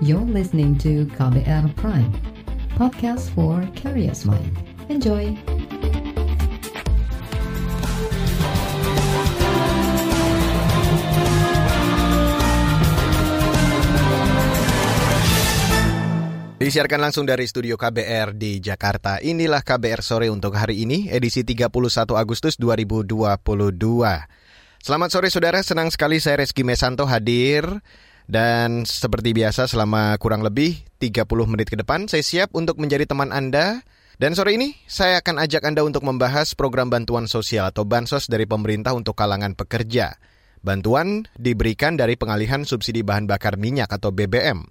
You're listening to KBR Prime, podcast for curious mind. Enjoy! Disiarkan langsung dari studio KBR di Jakarta. Inilah KBR sore untuk hari ini, edisi 31 Agustus 2022. Selamat sore saudara, senang sekali saya Reski Mesanto hadir. Dan seperti biasa selama kurang lebih 30 menit ke depan, saya siap untuk menjadi teman Anda. Dan sore ini saya akan ajak Anda untuk membahas program bantuan sosial atau bansos dari pemerintah untuk kalangan pekerja. Bantuan diberikan dari pengalihan subsidi bahan bakar minyak atau BBM.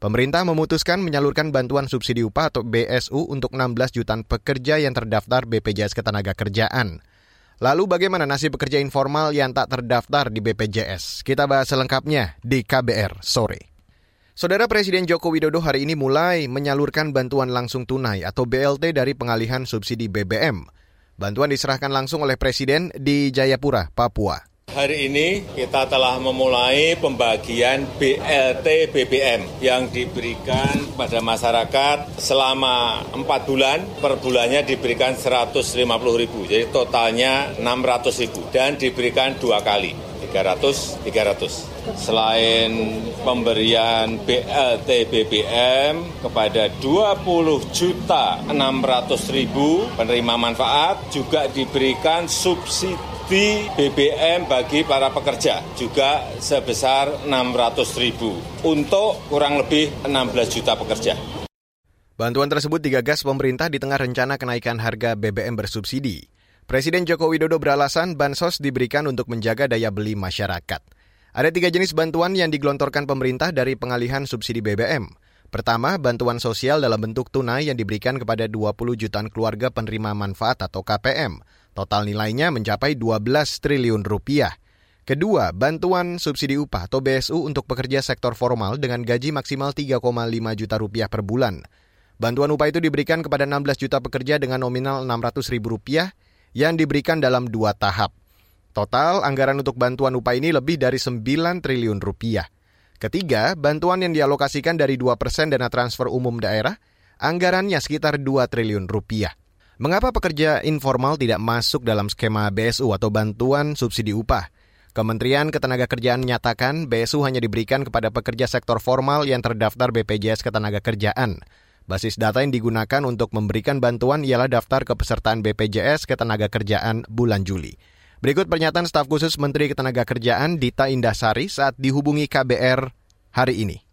Pemerintah memutuskan menyalurkan bantuan subsidi upah atau BSU untuk 16 jutaan pekerja yang terdaftar BPJS Ketenagakerjaan. Lalu bagaimana nasib pekerja informal yang tak terdaftar di BPJS? Kita bahas selengkapnya di KBR sore. Saudara Presiden Joko Widodo hari ini mulai menyalurkan bantuan langsung tunai atau BLT dari pengalihan subsidi BBM. Bantuan diserahkan langsung oleh Presiden di Jayapura, Papua. Hari ini kita telah memulai pembagian BLT BBM yang diberikan pada masyarakat selama 4 bulan, per bulannya diberikan 150 ribu, jadi totalnya 600 ribu dan diberikan dua kali. 300, 300. Selain pemberian BLT BBM kepada 20 juta 600 ribu penerima manfaat, juga diberikan subsidi subsidi BBM bagi para pekerja juga sebesar 600 ribu untuk kurang lebih 16 juta pekerja. Bantuan tersebut digagas pemerintah di tengah rencana kenaikan harga BBM bersubsidi. Presiden Joko Widodo beralasan bansos diberikan untuk menjaga daya beli masyarakat. Ada tiga jenis bantuan yang digelontorkan pemerintah dari pengalihan subsidi BBM. Pertama, bantuan sosial dalam bentuk tunai yang diberikan kepada 20 jutaan keluarga penerima manfaat atau KPM. Total nilainya mencapai 12 triliun rupiah. Kedua, bantuan subsidi upah atau BSU untuk pekerja sektor formal dengan gaji maksimal 3,5 juta rupiah per bulan. Bantuan upah itu diberikan kepada 16 juta pekerja dengan nominal 600 ribu rupiah yang diberikan dalam dua tahap. Total anggaran untuk bantuan upah ini lebih dari 9 triliun rupiah. Ketiga, bantuan yang dialokasikan dari 2 persen dana transfer umum daerah, anggarannya sekitar 2 triliun rupiah. Mengapa pekerja informal tidak masuk dalam skema BSU atau bantuan subsidi upah? Kementerian Ketenagakerjaan menyatakan BSU hanya diberikan kepada pekerja sektor formal yang terdaftar BPJS Ketenagakerjaan. Basis data yang digunakan untuk memberikan bantuan ialah daftar kepesertaan BPJS Ketenagakerjaan bulan Juli. Berikut pernyataan staf khusus Menteri Ketenagakerjaan Dita Indasari saat dihubungi KBR hari ini.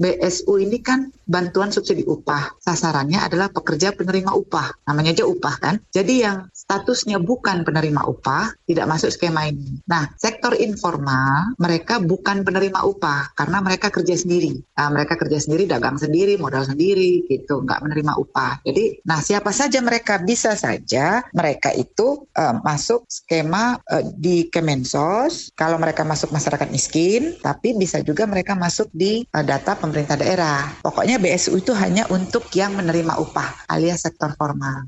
BSU ini kan bantuan subsidi upah. Sasarannya adalah pekerja penerima upah. Namanya aja upah kan. Jadi yang statusnya bukan penerima upah tidak masuk skema ini. Nah, sektor informal mereka bukan penerima upah karena mereka kerja sendiri. Nah, mereka kerja sendiri, dagang sendiri, modal sendiri gitu, nggak menerima upah. Jadi, nah siapa saja mereka bisa saja mereka itu uh, masuk skema uh, di Kemensos kalau mereka masuk masyarakat miskin, tapi bisa juga mereka masuk di uh, data pemerintah daerah. Pokoknya BSU itu hanya untuk yang menerima upah alias sektor formal.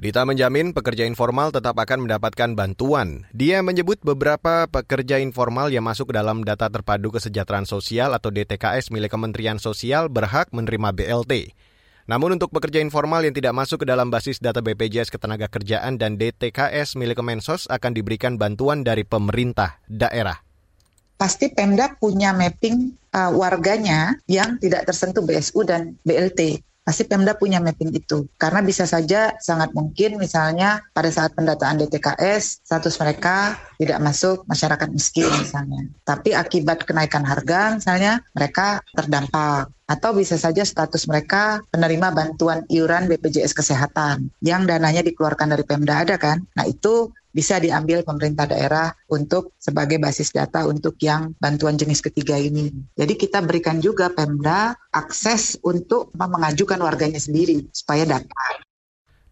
Dita menjamin pekerja informal tetap akan mendapatkan bantuan. Dia menyebut beberapa pekerja informal yang masuk ke dalam data terpadu kesejahteraan sosial atau DTKS milik Kementerian Sosial berhak menerima BLT. Namun untuk pekerja informal yang tidak masuk ke dalam basis data BPJS Ketenagakerjaan dan DTKS milik Kemensos akan diberikan bantuan dari pemerintah daerah pasti Pemda punya mapping uh, warganya yang tidak tersentuh BSU dan BLT. Pasti Pemda punya mapping itu. Karena bisa saja sangat mungkin misalnya pada saat pendataan DTKS, status mereka tidak masuk masyarakat miskin misalnya. Tapi akibat kenaikan harga misalnya mereka terdampak. Atau bisa saja status mereka penerima bantuan iuran BPJS Kesehatan yang dananya dikeluarkan dari Pemda ada kan. Nah itu bisa diambil pemerintah daerah untuk sebagai basis data untuk yang bantuan jenis ketiga ini. Jadi kita berikan juga Pemda akses untuk mengajukan warganya sendiri supaya dapat.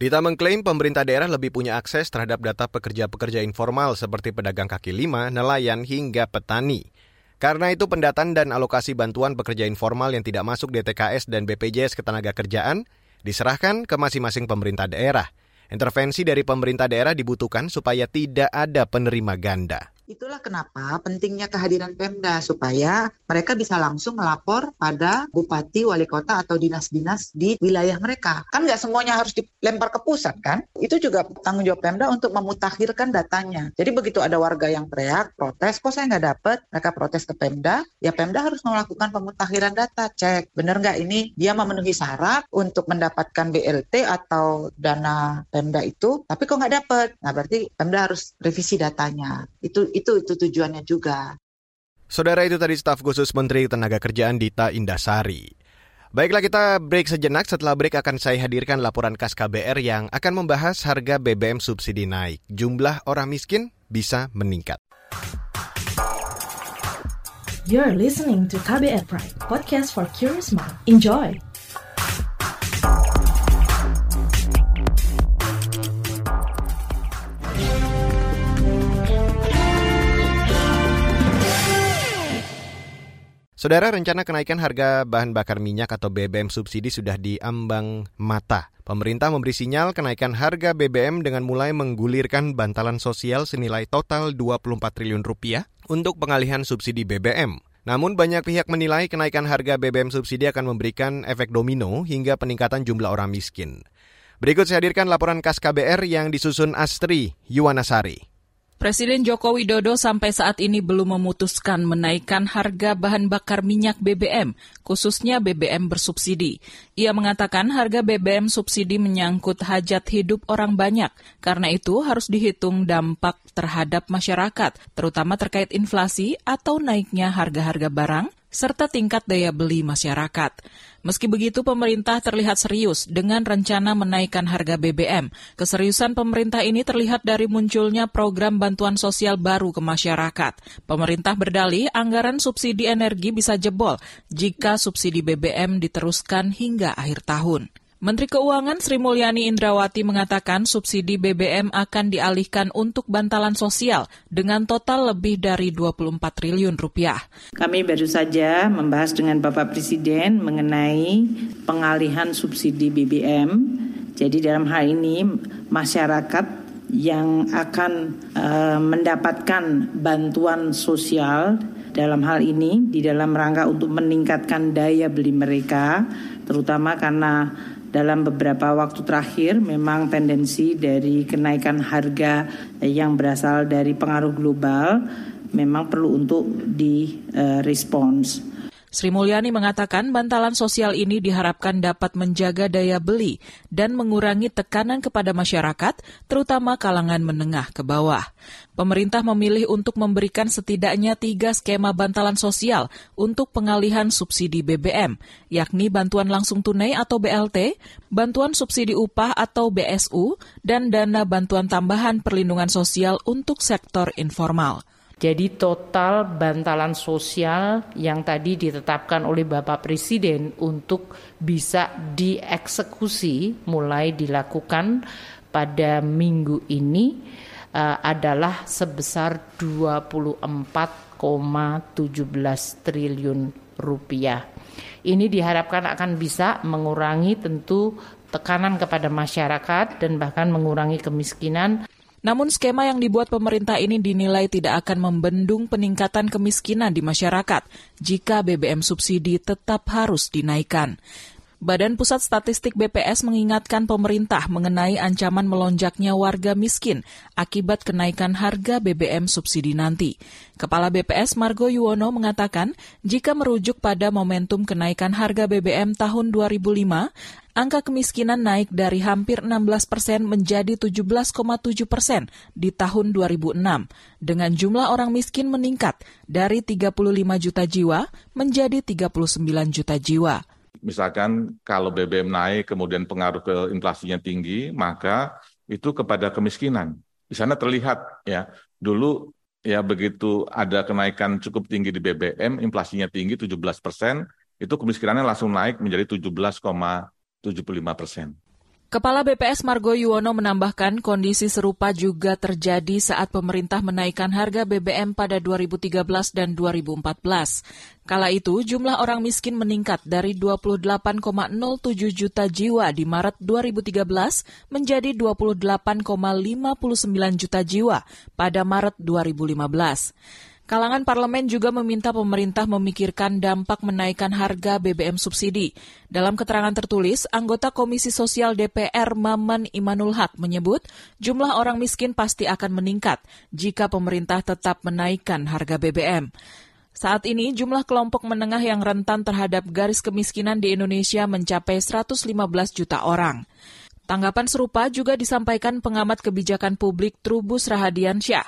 Dita mengklaim pemerintah daerah lebih punya akses terhadap data pekerja-pekerja informal seperti pedagang kaki lima, nelayan, hingga petani. Karena itu pendataan dan alokasi bantuan pekerja informal yang tidak masuk DTKS dan BPJS Ketenagakerjaan diserahkan ke masing-masing pemerintah daerah. Intervensi dari pemerintah daerah dibutuhkan supaya tidak ada penerima ganda. Itulah kenapa pentingnya kehadiran Pemda supaya mereka bisa langsung melapor pada bupati, wali kota atau dinas-dinas di wilayah mereka. Kan nggak semuanya harus dilempar ke pusat kan? Itu juga tanggung jawab Pemda untuk memutakhirkan datanya. Jadi begitu ada warga yang teriak, protes, kok saya nggak dapat, mereka protes ke Pemda, ya Pemda harus melakukan pemutakhiran data, cek benar nggak ini dia memenuhi syarat untuk mendapatkan BLT atau dana Pemda itu, tapi kok nggak dapat. Nah berarti Pemda harus revisi datanya. Itu itu itu tujuannya juga. Saudara itu tadi staf khusus Menteri Tenaga Kerjaan Dita Indasari. Baiklah kita break sejenak, setelah break akan saya hadirkan laporan KAS KBR yang akan membahas harga BBM subsidi naik. Jumlah orang miskin bisa meningkat. You're listening to KBR Pride, podcast for curious mind. Enjoy! Saudara, rencana kenaikan harga bahan bakar minyak atau BBM subsidi sudah diambang mata. Pemerintah memberi sinyal kenaikan harga BBM dengan mulai menggulirkan bantalan sosial senilai total 24 triliun rupiah untuk pengalihan subsidi BBM. Namun banyak pihak menilai kenaikan harga BBM subsidi akan memberikan efek domino hingga peningkatan jumlah orang miskin. Berikut saya hadirkan laporan KAS KBR yang disusun Astri Yuwanasari. Presiden Joko Widodo sampai saat ini belum memutuskan menaikkan harga bahan bakar minyak BBM, khususnya BBM bersubsidi. Ia mengatakan harga BBM subsidi menyangkut hajat hidup orang banyak, karena itu harus dihitung dampak terhadap masyarakat, terutama terkait inflasi atau naiknya harga-harga barang, serta tingkat daya beli masyarakat. Meski begitu, pemerintah terlihat serius dengan rencana menaikkan harga BBM. Keseriusan pemerintah ini terlihat dari munculnya program bantuan sosial baru ke masyarakat. Pemerintah berdalih anggaran subsidi energi bisa jebol jika subsidi BBM diteruskan hingga akhir tahun. Menteri Keuangan Sri Mulyani Indrawati mengatakan subsidi BBM akan dialihkan untuk bantalan sosial dengan total lebih dari 24 triliun rupiah. Kami baru saja membahas dengan Bapak Presiden mengenai pengalihan subsidi BBM. Jadi dalam hal ini masyarakat yang akan uh, mendapatkan bantuan sosial dalam hal ini di dalam rangka untuk meningkatkan daya beli mereka terutama karena dalam beberapa waktu terakhir memang tendensi dari kenaikan harga yang berasal dari pengaruh global memang perlu untuk direspons. Sri Mulyani mengatakan bantalan sosial ini diharapkan dapat menjaga daya beli dan mengurangi tekanan kepada masyarakat, terutama kalangan menengah ke bawah. Pemerintah memilih untuk memberikan setidaknya tiga skema bantalan sosial untuk pengalihan subsidi BBM, yakni bantuan langsung tunai atau BLT, bantuan subsidi upah atau BSU, dan dana bantuan tambahan perlindungan sosial untuk sektor informal. Jadi total bantalan sosial yang tadi ditetapkan oleh Bapak Presiden untuk bisa dieksekusi mulai dilakukan pada minggu ini uh, adalah sebesar 24,17 triliun rupiah. Ini diharapkan akan bisa mengurangi tentu tekanan kepada masyarakat dan bahkan mengurangi kemiskinan namun skema yang dibuat pemerintah ini dinilai tidak akan membendung peningkatan kemiskinan di masyarakat jika BBM subsidi tetap harus dinaikkan. Badan Pusat Statistik BPS mengingatkan pemerintah mengenai ancaman melonjaknya warga miskin akibat kenaikan harga BBM subsidi nanti. Kepala BPS Margo Yuwono mengatakan, jika merujuk pada momentum kenaikan harga BBM tahun 2005, angka kemiskinan naik dari hampir 16 persen menjadi 17,7 persen di tahun 2006, dengan jumlah orang miskin meningkat dari 35 juta jiwa menjadi 39 juta jiwa. Misalkan kalau BBM naik kemudian pengaruh ke inflasinya tinggi, maka itu kepada kemiskinan. Di sana terlihat ya, dulu ya begitu ada kenaikan cukup tinggi di BBM, inflasinya tinggi 17 persen, itu kemiskinannya langsung naik menjadi 17,75 persen. Kepala BPS Margo Yuwono menambahkan kondisi serupa juga terjadi saat pemerintah menaikkan harga BBM pada 2013 dan 2014. Kala itu, jumlah orang miskin meningkat dari 28,07 juta jiwa di Maret 2013 menjadi 28,59 juta jiwa pada Maret 2015. Kalangan parlemen juga meminta pemerintah memikirkan dampak menaikkan harga BBM subsidi. Dalam keterangan tertulis, anggota Komisi Sosial DPR Maman Imanul Haq menyebut jumlah orang miskin pasti akan meningkat jika pemerintah tetap menaikkan harga BBM. Saat ini jumlah kelompok menengah yang rentan terhadap garis kemiskinan di Indonesia mencapai 115 juta orang. Tanggapan serupa juga disampaikan pengamat kebijakan publik Trubus Rahadiansyah.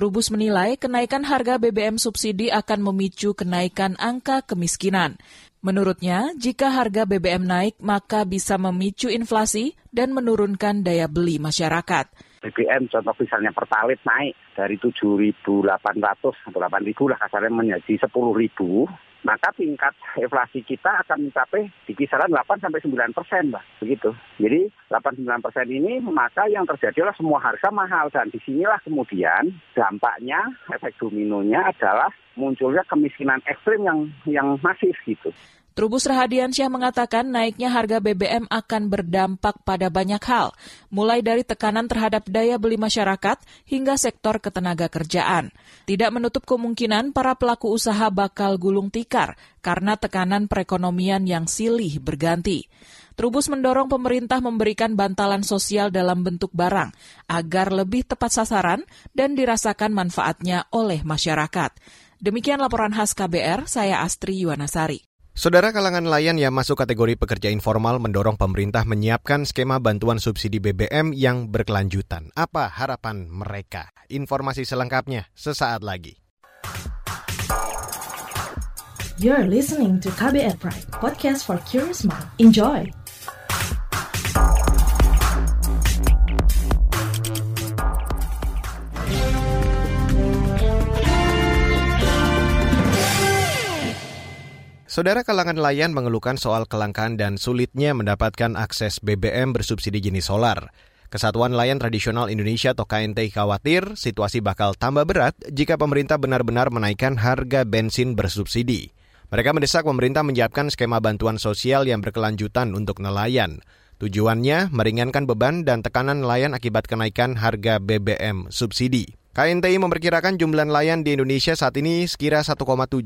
Trubus menilai kenaikan harga BBM subsidi akan memicu kenaikan angka kemiskinan. Menurutnya, jika harga BBM naik, maka bisa memicu inflasi dan menurunkan daya beli masyarakat. BBM contoh misalnya pertalit naik dari 7.800 atau 8.000 lah kasarnya menjadi 10.000 maka tingkat inflasi kita akan mencapai di kisaran 8 sampai 9 persen, Mbak. Begitu. Jadi 8-9 persen ini maka yang terjadi adalah semua harga mahal dan di sinilah kemudian dampaknya efek dominonya adalah munculnya kemiskinan ekstrim yang yang masif gitu. Trubus Rahadiansyah mengatakan naiknya harga BBM akan berdampak pada banyak hal, mulai dari tekanan terhadap daya beli masyarakat hingga sektor ketenaga kerjaan. Tidak menutup kemungkinan para pelaku usaha bakal gulung tikar karena tekanan perekonomian yang silih berganti. Trubus mendorong pemerintah memberikan bantalan sosial dalam bentuk barang agar lebih tepat sasaran dan dirasakan manfaatnya oleh masyarakat. Demikian laporan khas KBR, saya Astri Yuwanasari. Saudara kalangan nelayan yang masuk kategori pekerja informal mendorong pemerintah menyiapkan skema bantuan subsidi BBM yang berkelanjutan. Apa harapan mereka? Informasi selengkapnya sesaat lagi. You're listening to KBR Pride, podcast for curious mind. Enjoy! Saudara kalangan nelayan mengeluhkan soal kelangkaan dan sulitnya mendapatkan akses BBM bersubsidi jenis solar. Kesatuan Nelayan Tradisional Indonesia atau KNT khawatir situasi bakal tambah berat jika pemerintah benar-benar menaikkan harga bensin bersubsidi. Mereka mendesak pemerintah menyiapkan skema bantuan sosial yang berkelanjutan untuk nelayan. Tujuannya meringankan beban dan tekanan nelayan akibat kenaikan harga BBM subsidi. KNTI memperkirakan jumlah nelayan di Indonesia saat ini sekira 1,7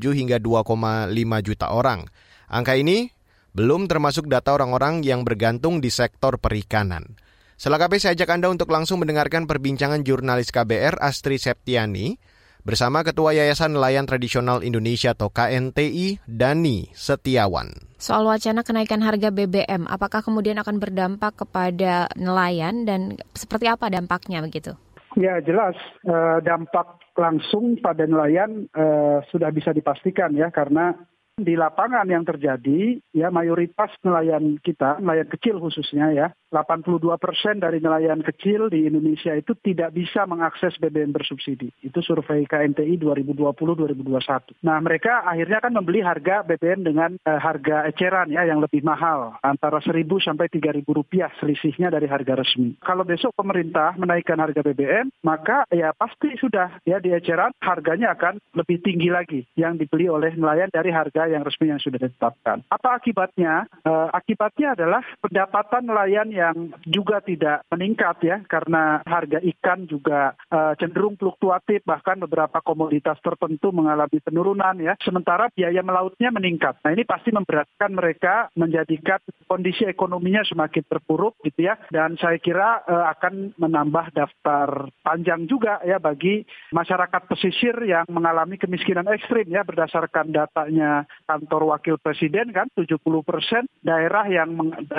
hingga 2,5 juta orang. Angka ini belum termasuk data orang-orang yang bergantung di sektor perikanan. Selengkapnya saya ajak Anda untuk langsung mendengarkan perbincangan jurnalis KBR Astri Septiani bersama Ketua Yayasan Nelayan Tradisional Indonesia atau KNTI, Dani Setiawan. Soal wacana kenaikan harga BBM, apakah kemudian akan berdampak kepada nelayan dan seperti apa dampaknya begitu? Ya jelas eh, dampak langsung pada nelayan eh, sudah bisa dipastikan ya karena di lapangan yang terjadi ya mayoritas nelayan kita nelayan kecil khususnya ya 82 persen dari nelayan kecil di Indonesia itu tidak bisa mengakses BBM bersubsidi. Itu survei KNTI 2020-2021. Nah mereka akhirnya kan membeli harga BBM dengan eh, harga eceran ya yang lebih mahal antara 1.000 sampai 3.000 rupiah selisihnya dari harga resmi. Kalau besok pemerintah menaikkan harga BBM maka ya pasti sudah ya di eceran harganya akan lebih tinggi lagi yang dibeli oleh nelayan dari harga yang resmi yang sudah ditetapkan. Apa akibatnya? Eh, akibatnya adalah pendapatan nelayan yang yang juga tidak meningkat ya karena harga ikan juga uh, cenderung fluktuatif bahkan beberapa komoditas tertentu mengalami penurunan ya. Sementara biaya melautnya meningkat. Nah ini pasti memberatkan mereka menjadikan kondisi ekonominya semakin terpuruk gitu ya. Dan saya kira uh, akan menambah daftar panjang juga ya bagi masyarakat pesisir yang mengalami kemiskinan ekstrim ya berdasarkan datanya kantor wakil presiden kan 70 persen daerah yang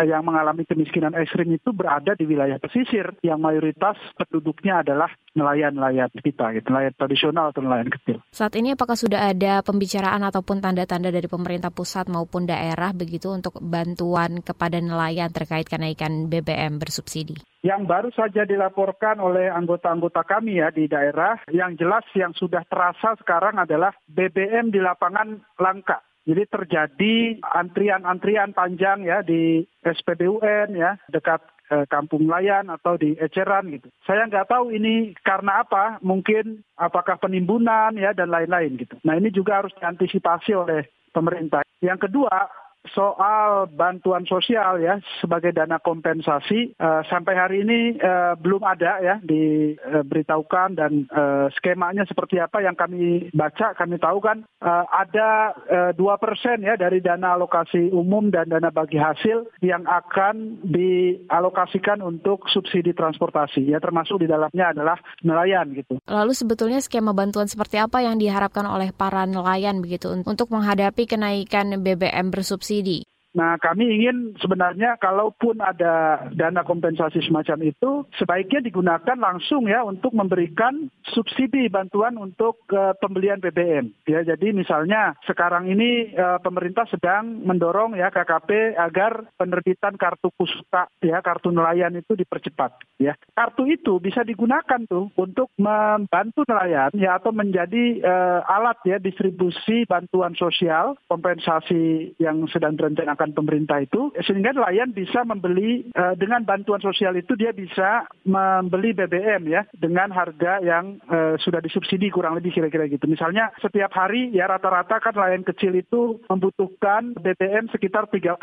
yang mengalami kemiskinan ekstrim ekstrim itu berada di wilayah pesisir yang mayoritas penduduknya adalah nelayan-nelayan kita, gitu, nelayan tradisional atau nelayan kecil. Saat ini apakah sudah ada pembicaraan ataupun tanda-tanda dari pemerintah pusat maupun daerah begitu untuk bantuan kepada nelayan terkait kenaikan BBM bersubsidi? Yang baru saja dilaporkan oleh anggota-anggota kami ya di daerah, yang jelas yang sudah terasa sekarang adalah BBM di lapangan langka. Jadi terjadi antrian-antrian panjang ya di SPBUN ya dekat eh, kampung nelayan atau di eceran gitu. Saya nggak tahu ini karena apa, mungkin apakah penimbunan ya dan lain-lain gitu. Nah ini juga harus diantisipasi oleh pemerintah. Yang kedua, soal bantuan sosial ya sebagai dana kompensasi uh, sampai hari ini uh, belum ada ya diberitahukan uh, dan uh, skemanya seperti apa yang kami baca kami tahu kan uh, ada dua persen ya dari dana alokasi umum dan dana bagi hasil yang akan dialokasikan untuk subsidi transportasi ya termasuk di dalamnya adalah nelayan gitu. Lalu sebetulnya skema bantuan seperti apa yang diharapkan oleh para nelayan begitu untuk menghadapi kenaikan BBM bersubsidi subsidi. Nah, kami ingin sebenarnya kalaupun ada dana kompensasi semacam itu, sebaiknya digunakan langsung ya untuk memberikan subsidi bantuan untuk uh, pembelian BBM. Ya, jadi misalnya sekarang ini uh, pemerintah sedang mendorong ya KKP agar penerbitan kartu kusuka ya kartu nelayan itu dipercepat. Ya, kartu itu bisa digunakan tuh untuk membantu nelayan ya atau menjadi uh, alat ya distribusi bantuan sosial kompensasi yang sedang direncanakan kebijakan pemerintah itu sehingga nelayan bisa membeli uh, dengan bantuan sosial itu dia bisa membeli BBM ya dengan harga yang uh, sudah disubsidi kurang lebih kira-kira gitu. Misalnya setiap hari ya rata-rata kan nelayan kecil itu membutuhkan BBM sekitar 30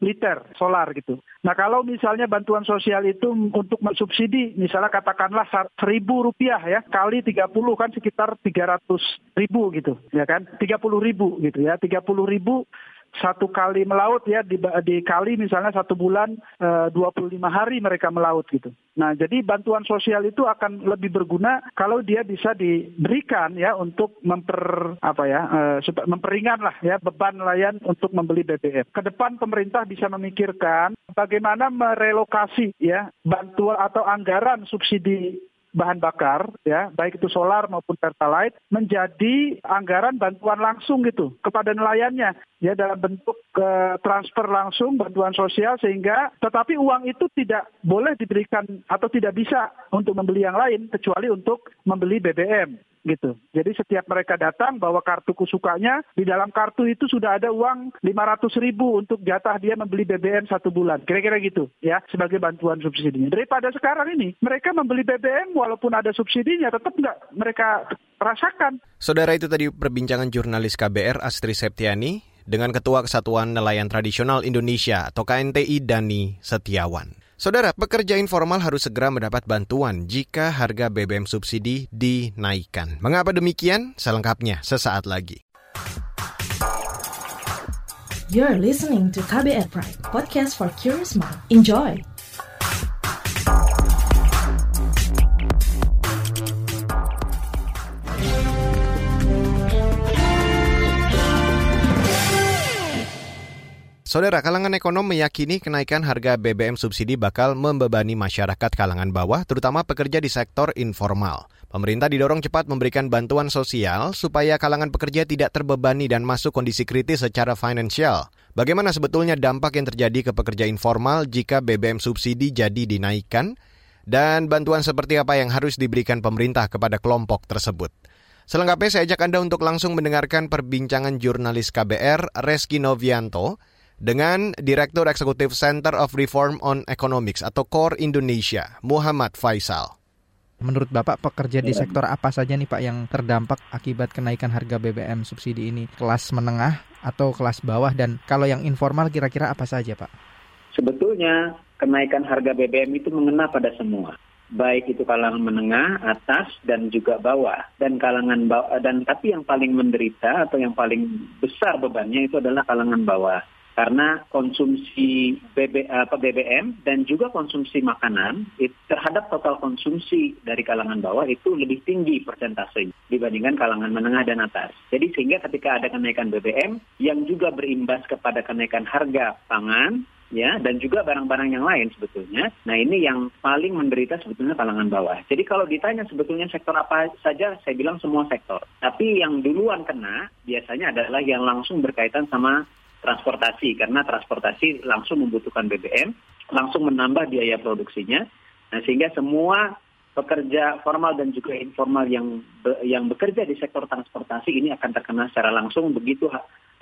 liter solar gitu. Nah kalau misalnya bantuan sosial itu untuk mensubsidi, misalnya katakanlah seribu rupiah ya, kali 30 kan sekitar 300 ribu gitu, ya kan, 30 ribu gitu ya, 30 ribu satu kali melaut ya di, di kali misalnya satu bulan eh, 25 hari mereka melaut gitu. Nah jadi bantuan sosial itu akan lebih berguna kalau dia bisa diberikan ya untuk memper apa ya eh, memperingan lah ya beban nelayan untuk membeli BBM. Ke depan pemerintah bisa memikirkan bagaimana merelokasi ya bantuan atau anggaran subsidi bahan bakar ya baik itu solar maupun pertalite menjadi anggaran bantuan langsung gitu kepada nelayannya ya dalam bentuk uh, transfer langsung bantuan sosial sehingga tetapi uang itu tidak boleh diberikan atau tidak bisa untuk membeli yang lain kecuali untuk membeli BBM gitu. Jadi setiap mereka datang bawa kartu kusukanya, di dalam kartu itu sudah ada uang 500 ribu untuk jatah dia membeli BBM satu bulan. Kira-kira gitu ya, sebagai bantuan subsidinya. Daripada sekarang ini, mereka membeli BBM walaupun ada subsidinya, tetap nggak mereka rasakan. Saudara itu tadi perbincangan jurnalis KBR Astri Septiani dengan Ketua Kesatuan Nelayan Tradisional Indonesia atau KNTI Dani Setiawan. Saudara, pekerja informal harus segera mendapat bantuan jika harga BBM subsidi dinaikkan. Mengapa demikian? Selengkapnya sesaat lagi. You're listening to KBR Pride, podcast for curious mind. Enjoy! Saudara, kalangan ekonom meyakini kenaikan harga BBM subsidi bakal membebani masyarakat kalangan bawah, terutama pekerja di sektor informal. Pemerintah didorong cepat memberikan bantuan sosial supaya kalangan pekerja tidak terbebani dan masuk kondisi kritis secara finansial. Bagaimana sebetulnya dampak yang terjadi ke pekerja informal jika BBM subsidi jadi dinaikkan? Dan bantuan seperti apa yang harus diberikan pemerintah kepada kelompok tersebut? Selengkapnya saya ajak Anda untuk langsung mendengarkan perbincangan jurnalis KBR Reski Novianto dengan Direktur Eksekutif Center of Reform on Economics atau CORE Indonesia, Muhammad Faisal. Menurut Bapak, pekerja di sektor apa saja nih Pak yang terdampak akibat kenaikan harga BBM subsidi ini? Kelas menengah atau kelas bawah? Dan kalau yang informal kira-kira apa saja Pak? Sebetulnya kenaikan harga BBM itu mengena pada semua baik itu kalangan menengah, atas dan juga bawah. Dan kalangan bawah dan tapi yang paling menderita atau yang paling besar bebannya itu adalah kalangan bawah karena konsumsi BBM dan juga konsumsi makanan terhadap total konsumsi dari kalangan bawah itu lebih tinggi persentase dibandingkan kalangan menengah dan atas. Jadi sehingga ketika ada kenaikan BBM yang juga berimbas kepada kenaikan harga pangan ya dan juga barang-barang yang lain sebetulnya. Nah ini yang paling menderita sebetulnya kalangan bawah. Jadi kalau ditanya sebetulnya sektor apa saja, saya bilang semua sektor. Tapi yang duluan kena biasanya adalah yang langsung berkaitan sama transportasi karena transportasi langsung membutuhkan BBM, langsung menambah biaya produksinya. Nah, sehingga semua pekerja formal dan juga informal yang be, yang bekerja di sektor transportasi ini akan terkena secara langsung begitu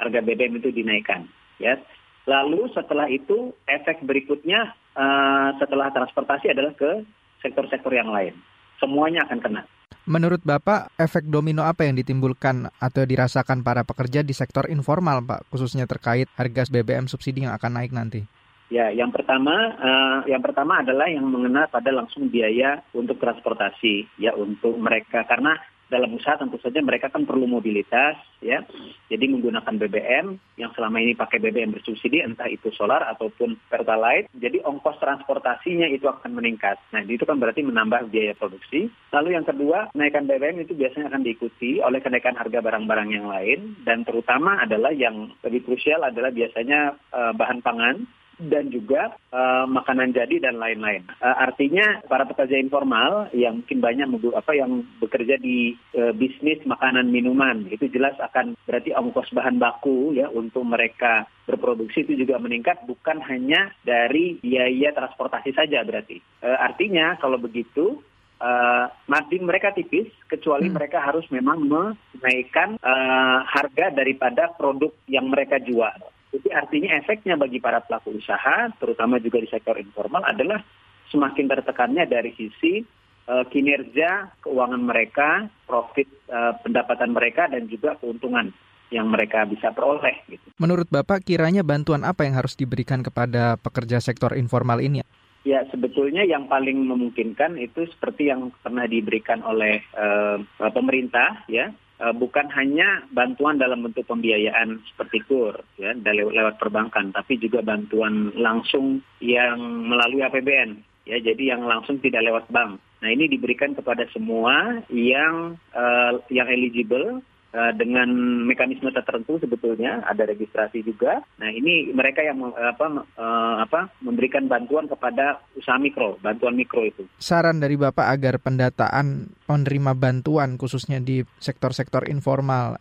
harga BBM itu dinaikkan, ya. Lalu setelah itu efek berikutnya uh, setelah transportasi adalah ke sektor-sektor yang lain. Semuanya akan kena. Menurut Bapak, efek domino apa yang ditimbulkan atau dirasakan para pekerja di sektor informal, Pak, khususnya terkait harga BBM subsidi yang akan naik nanti? Ya, yang pertama, uh, yang pertama adalah yang mengenai pada langsung biaya untuk transportasi, ya untuk mereka karena dalam usaha tentu saja mereka kan perlu mobilitas ya. Jadi menggunakan BBM yang selama ini pakai BBM bersubsidi entah itu solar ataupun pertalite. Jadi ongkos transportasinya itu akan meningkat. Nah, itu kan berarti menambah biaya produksi. Lalu yang kedua, kenaikan BBM itu biasanya akan diikuti oleh kenaikan harga barang-barang yang lain dan terutama adalah yang lebih krusial adalah biasanya uh, bahan pangan dan juga uh, makanan jadi dan lain-lain. Uh, artinya para pekerja informal yang mungkin banyak apa yang bekerja di uh, bisnis makanan minuman itu jelas akan berarti ongkos bahan baku ya untuk mereka berproduksi itu juga meningkat bukan hanya dari biaya transportasi saja berarti. Uh, artinya kalau begitu uh, margin mereka tipis kecuali hmm. mereka harus memang menaikkan uh, harga daripada produk yang mereka jual. Jadi artinya efeknya bagi para pelaku usaha, terutama juga di sektor informal adalah semakin tertekannya dari sisi uh, kinerja keuangan mereka, profit uh, pendapatan mereka dan juga keuntungan yang mereka bisa peroleh. Gitu. Menurut Bapak, kiranya bantuan apa yang harus diberikan kepada pekerja sektor informal ini? Ya, sebetulnya yang paling memungkinkan itu seperti yang pernah diberikan oleh uh, pemerintah, ya, bukan hanya bantuan dalam bentuk pembiayaan seperti kur ya dari lewat perbankan tapi juga bantuan langsung yang melalui APBN ya jadi yang langsung tidak lewat bank. Nah ini diberikan kepada semua yang uh, yang eligible Eh, dengan mekanisme tertentu sebetulnya ada registrasi juga. Nah ini mereka yang apa uh, apa memberikan bantuan kepada usaha mikro, bantuan mikro itu. Saran dari bapak agar pendataan penerima bantuan khususnya di sektor-sektor informal.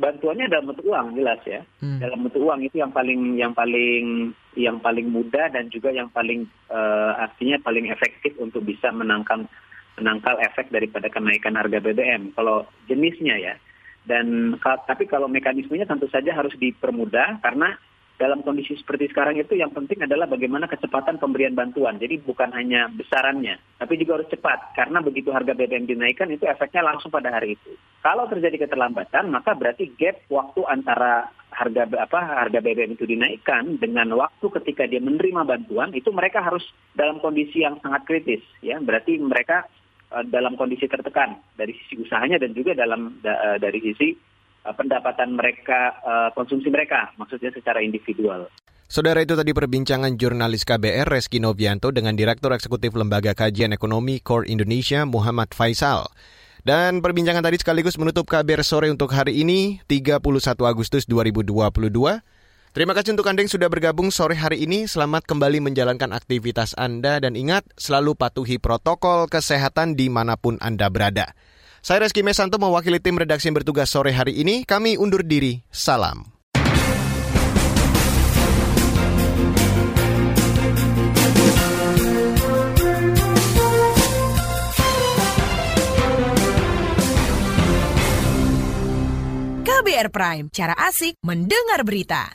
Bantuannya dalam bentuk uang jelas ya. Hmm. Dalam bentuk uang itu yang paling yang paling yang paling mudah dan juga yang paling uh, artinya paling efektif untuk bisa menangkal menangkal efek daripada kenaikan harga BBM. Kalau jenisnya ya dan tapi kalau mekanismenya tentu saja harus dipermudah karena dalam kondisi seperti sekarang itu yang penting adalah bagaimana kecepatan pemberian bantuan. Jadi bukan hanya besarannya, tapi juga harus cepat karena begitu harga BBM dinaikkan itu efeknya langsung pada hari itu. Kalau terjadi keterlambatan, maka berarti gap waktu antara harga apa harga BBM itu dinaikkan dengan waktu ketika dia menerima bantuan itu mereka harus dalam kondisi yang sangat kritis ya. Berarti mereka dalam kondisi tertekan dari sisi usahanya dan juga dalam da, eh, dari sisi uh, pendapatan mereka konsumsi mereka maksudnya secara individual. Saudara itu tadi perbincangan jurnalis KBR Reski Novianto dengan Direktur Eksekutif Lembaga Kajian Ekonomi Core Indonesia Muhammad Faisal. Dan perbincangan tadi sekaligus menutup KBR sore untuk hari ini 31 Agustus 2022. Terima kasih untuk Anda yang sudah bergabung sore hari ini. Selamat kembali menjalankan aktivitas Anda dan ingat selalu patuhi protokol kesehatan di mana pun Anda berada. Saya Reski Mesanto mewakili tim redaksi yang bertugas sore hari ini. Kami undur diri. Salam. KBR Prime, cara asik mendengar berita.